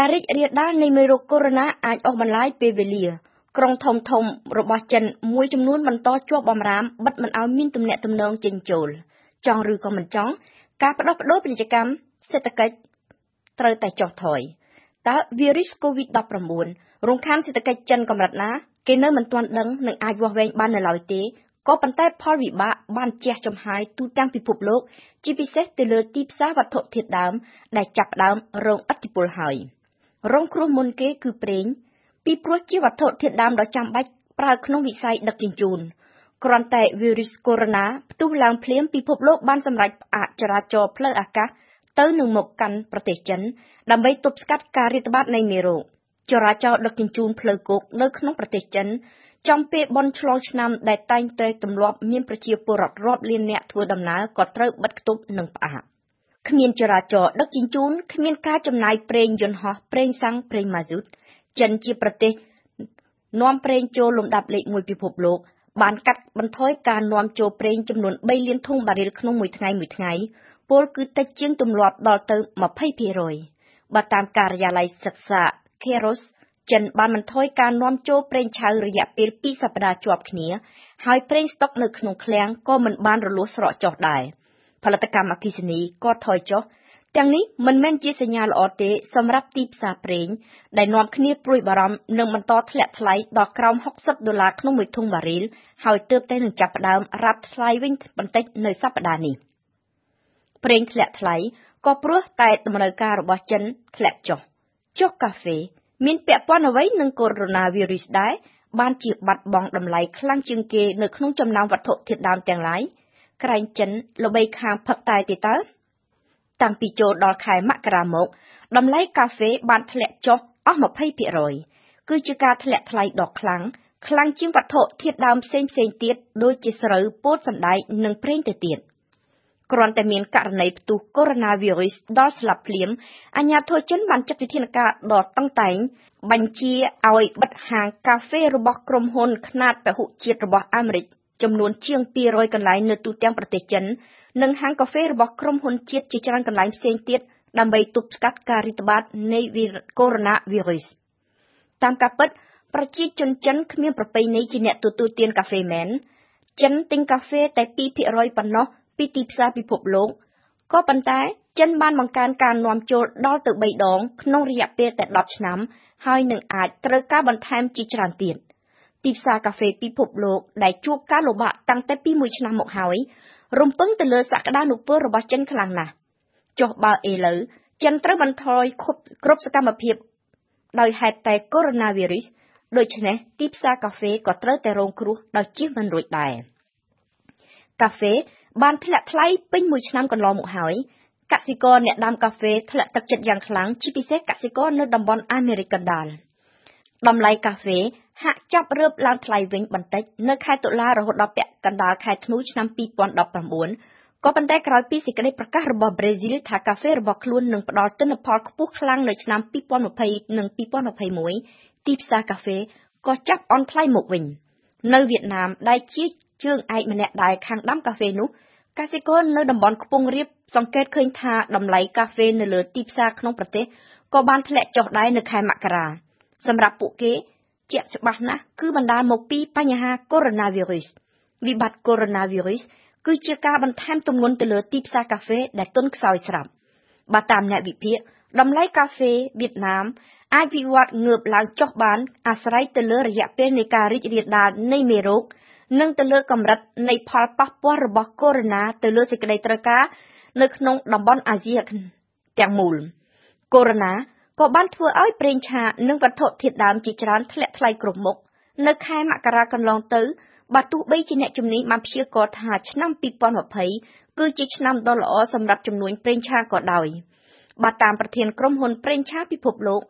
ការរីករាលដាលនៃមេរោគកូវីដ -19 អាចអូសបន្លាយពេលវេលា ក្រុងធំៗរបស់ចិនមួយចំនួនបន្តជាប់បម្រាមបិទមិនឱ្យមានទំនាក់ទំនងចេញចូល ចង់ឬក៏មិនចង់ ការផ្លាស់ប្តូរពាណិជ្ជកម្មសេដ្ឋកិច្ចត្រូវតែចុះថយតើវីរុសកូវីដ -19 រំខានសេដ្ឋកិច្ចចិនកម្រិតណា គេនៅមិនទាន់ដឹងនិងអាចវាស់វែងបាននៅឡើយទេក៏ប៉ុន្តែផលវិបាកបានជះចំហាយទូទាំងពិភពលោក ជាពិសេសទៅលើទីផ្សារវត្ថុធាតុដើមដែលចាប់ផ្ដើមរងឥទ្ធិពលហើយ។ រងគ្រោះមុនគេគឺប្រេង ពីព្រោះជាវត្ថុធាតុដើមដ៏ចាំបាច់ប្រើក្នុងវិស័យដឹកជញ្ជូន គ្រាន់តែវីរុសកូវីដ -19 ផ្ទុះឡើងភ្លាមពិភពលោកបានសម្រេចផ្អាកចរាចរណ៍ផ្លូវអាកាសទៅនឹងមកកាន់ប្រទេសចិន ដើម្បីទប់ស្កាត់ការរាតត្បាតនៃមេរោគចរាចរណ៍ដឹកជញ្ជូនផ្លូវគោកនៅក្នុងប្រទេសចិនចំពេលបុណ្យឆ្លងឆ្នាំដែលតែងតែទម្លាប់មានប្រជាពលរដ្ឋរាប់លាននាក់ធ្វើដំណើរក៏ត្រូវបិទគប់និងផ្អាក គ្មានចរាចរណ៍ដឹកជញ្ជូនគ្មានការចំណាយប្រេងយន្តហោះប្រេងសាំងប្រេងម៉ាស៊ូតចិនជាប្រទេសនាំប្រេងចូលលំដាប់លេខ1ពិភពលោកបានកាត់បន្ថយការនាំចូលប្រេងចំនួន3លានធុងបារីលក្នុងមួយថ្ងៃមួយថ្ងៃពលគឺតិចជាងទម្លាប់ដល់ទៅ20%បើតាមការិយាល័យសិក្សា Keros ចិនបានបន្ថយការនាំចូលប្រេងឆៅរយៈពេល2សប្តាហ៍ជាប់គ្នា ហើយប្រេងស្តុកនៅក្នុងឃ្លាំងក៏មិនបានរលួសស្រកចុះដែរ។ ផលិតកម្មអគ្គិសនីក៏ថយចុះទាំងនេះមិនមែនជាសញ្ញាល្អទេសម្រាប់ទីផ្សារប្រេងដែលនាំគ្នាព្រួយបារម្ភនឹងបន្តធ្លាក់ថ្លៃដល់ក្រោម60ដុល្លារក្នុងមួយធុងបារីលហើយទើបតែនឹងចាប់ផ្ដើមរ៉ាប់ថ្លៃវិញបន្តិចនៅសប្តាហ៍នេះប្រេងធ្លាក់ថ្លៃក៏ព្រោះតែតម្រូវការរបស់ចិនធ្លាក់ចុះចុះកាហ្វេមានពាក់ព័ន្ធអ្វីនឹងកូវីដ -19 ដែរបានជាបាត់បង់តម្លៃខ្លាំងជាងគេនៅក្នុងចំណោមវត្ថុធាតុដើមទាំងឡាយ ក្រែងចិនល្បីខាងផឹកតែទេតើតាំងពីចូលដល់ខែមករាមកតម្លៃកាហ្វេបានធ្លាក់ចុះអស់20%គឺជាការធ្លាក់ថ្លៃដ៏ខ្លាំងខ្លាំងជាងវត្ថុធាតុដើមផ្សេងផ្សេងទៀតដូចជាស្រូវពោតសណ្ដែកនិងប្រេងទៅទៀតគ្រាន់តែមានករណីផ្ទុះកូវីដ -19 ដល់ស្លាប់ភ្លាមអាញាធរចិនបានចាត់វិធានការដ៏តឹងតែងបញ្ជាឲ្យបិទហាងកាហ្វេរបស់ក្រុមហ៊ុនខ្នាតពហុជាតិរបស់អាមេរិក ចំនួនជាង200កន្លែងនៅទូទាំងប្រទេសចិន និងហាងកាហ្វេរបស់ក្រុមហ៊ុនជាតិជាច្រើនកន្លែងផ្សេងទៀតដើម្បីទប់ស្កាត់ការរីករាលដាលនៃវីរុសកូវីដ -19 តាមការពិត ប្រជាជនចិនគ្មានប្រពៃណីជាអ្នកទទួលទានកាហ្វេមែន ចិនទិញកាហ្វេតែ2%ប៉ុណ្ណោះពីទីផ្សារពិភពលោកក៏ប៉ុន្តែចិនបានបង្កើនការនាំចូលដល់ទៅ3ដងក្នុងរយៈពេលតែ10ឆ្នាំ ហើយនឹងអាចត្រូវការបន្ថែមជាច្រើនទៀត ទីផ្សារកាហ្វេពិភពលោកដែលជួបការលំបាកតាំងតែពីមួយឆ្នាំមកហើយរំពឹងទៅលើសក្តានុពលរបស់ចិនខ្លាំងណាស់ចុះបើឥឡូវចិនត្រូវបន្ថយគ្រប់សកម្មភាពដោយហេតុតែកូវីដ -19 ដូច្នេះទីផ្សារកាហ្វេក៏ត្រូវតែរងគ្រោះដោយជៀសមិនរួចដែរកាហ្វេបានធ្លាក់ថ្លៃពេញមួយឆ្នាំកន្លងមកហើយកសិករអ្នកដាំកាហ្វេធ្លាក់ទឹកចិត្តយ៉ាងខ្លាំងជាពិសេសកសិករនៅតំបន់អាមេរិកកណ្ដាល តម្លៃកាហ្វេហាក់ចាប់រើបឡើងថ្លៃវិញបន្តិចនៅខែតុលារហូតដល់ពាក់កណ្ដាលខែធ្នូឆ្នាំ2019ក៏ប៉ុន្តែក្រោយពីសេចក្តីប្រកាសរបស់ប្រេស៊ីលថាកាហ្វេរបស់ខ្លួននឹងផ្ដល់ទិន្នផលខ្ពស់ខ្លាំងនៅឆ្នាំ2020និង2021ទីផ្សារកាហ្វេក៏ចាប់អន់ថ្លៃមកវិញនៅវៀតណាមដែលជាជើងឯកម្នាក់ដែលខាងដាំកាហ្វេនោះកសិករនៅតំបន់ខ្ពង់រាបសង្កេតឃើញថាតម្លៃកាហ្វេនៅលើទីផ្សារក្នុងប្រទេសក៏បានធ្លាក់ចុះដែរនៅខែមករា សម្រាប់ពួកគេជាក់ច្បាស់ណាស់គឺបណ្ដាលមកពីបញ្ហាកូវីដ -19 វិបត្តិកូវីដ -19 គឺជាការបន្ថែមទម្ងន់ទៅលើទីផ្សារកាហ្វេដែលទន់ខ្សោយស្រាប់បើតាមអ្នកវិភាគតម្លៃកាហ្វេវៀតណាមអាចវិវត្តងើបឡើងចុះបាន អាស្រ័យទៅលើរយៈពេលនៃការរីករាលដាលនៃមេរោគនិងទៅលើកម្រិតនៃផលប៉ះពាល់របស់កូវីដ -19 ទៅលើសេចក្តីត្រូវការនៅក្នុងតំបន់អាស៊ីទាំងមូលកូវីដ -19 ក៏បានធ្វើឲ្យប្រេងឆានិងវត្ថុធាតុដើមជាច្រើនធ្លាក់ថ្លៃគ្រប់មុខនៅខែមករាកន្លងទៅបើទោះបីជាអ្នកជំនាញបានព្យាករណ៍ថាឆ្នាំ2020គឺជាឆ្នាំដ៏ល្អសម្រាប់ជំនួញប្រេងឆាក៏ដោយបើតាមប្រធានក្រុមហ៊ុនប្រេងឆាពិភពលោក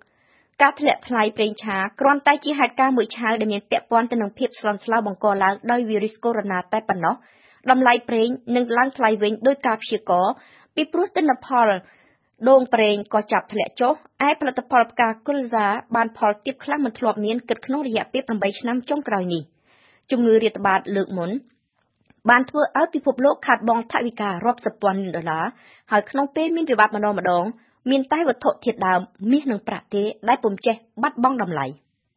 ការធ្លាក់ថ្លៃប្រេងឆាគ្រាន់តែជាហេតុការណ៍មួយឆាវដែលមានពាក់ព័ន្ធទៅនឹងភាពស្លន់ស្លោបង្កឡើងដោយវីរុសកូវីដ -19 តែប៉ុណ្ណោះតម្លៃប្រេងនឹងឡើងថ្លៃវិញដោយការព្យាករណ៍ពីព្រោះទិន្នផល ដូងប្រេងក៏ចាប់ធ្លាក់ចុះ ឯផលិតផលផ្កាគុលសាបានផលទាបខ្លាំងមិនធ្លាប់មានគិតក្នុងរយៈពេល8ឆ្នាំចុងក្រោយនេះ ជំងឺរាតត្បាតលើកមុន បានធ្វើឲ្យពិភពលោកខាតបង់ថវិការាប់សិបពាន់លានដុល្លារ ហើយក្នុងពេលមានវិបត្តិម្ដងម្ដងមានតែវត្ថុធាតុដើមមាសនិងប្រាក់ទេដែលពុំចេះបាត់បង់តម្លៃ។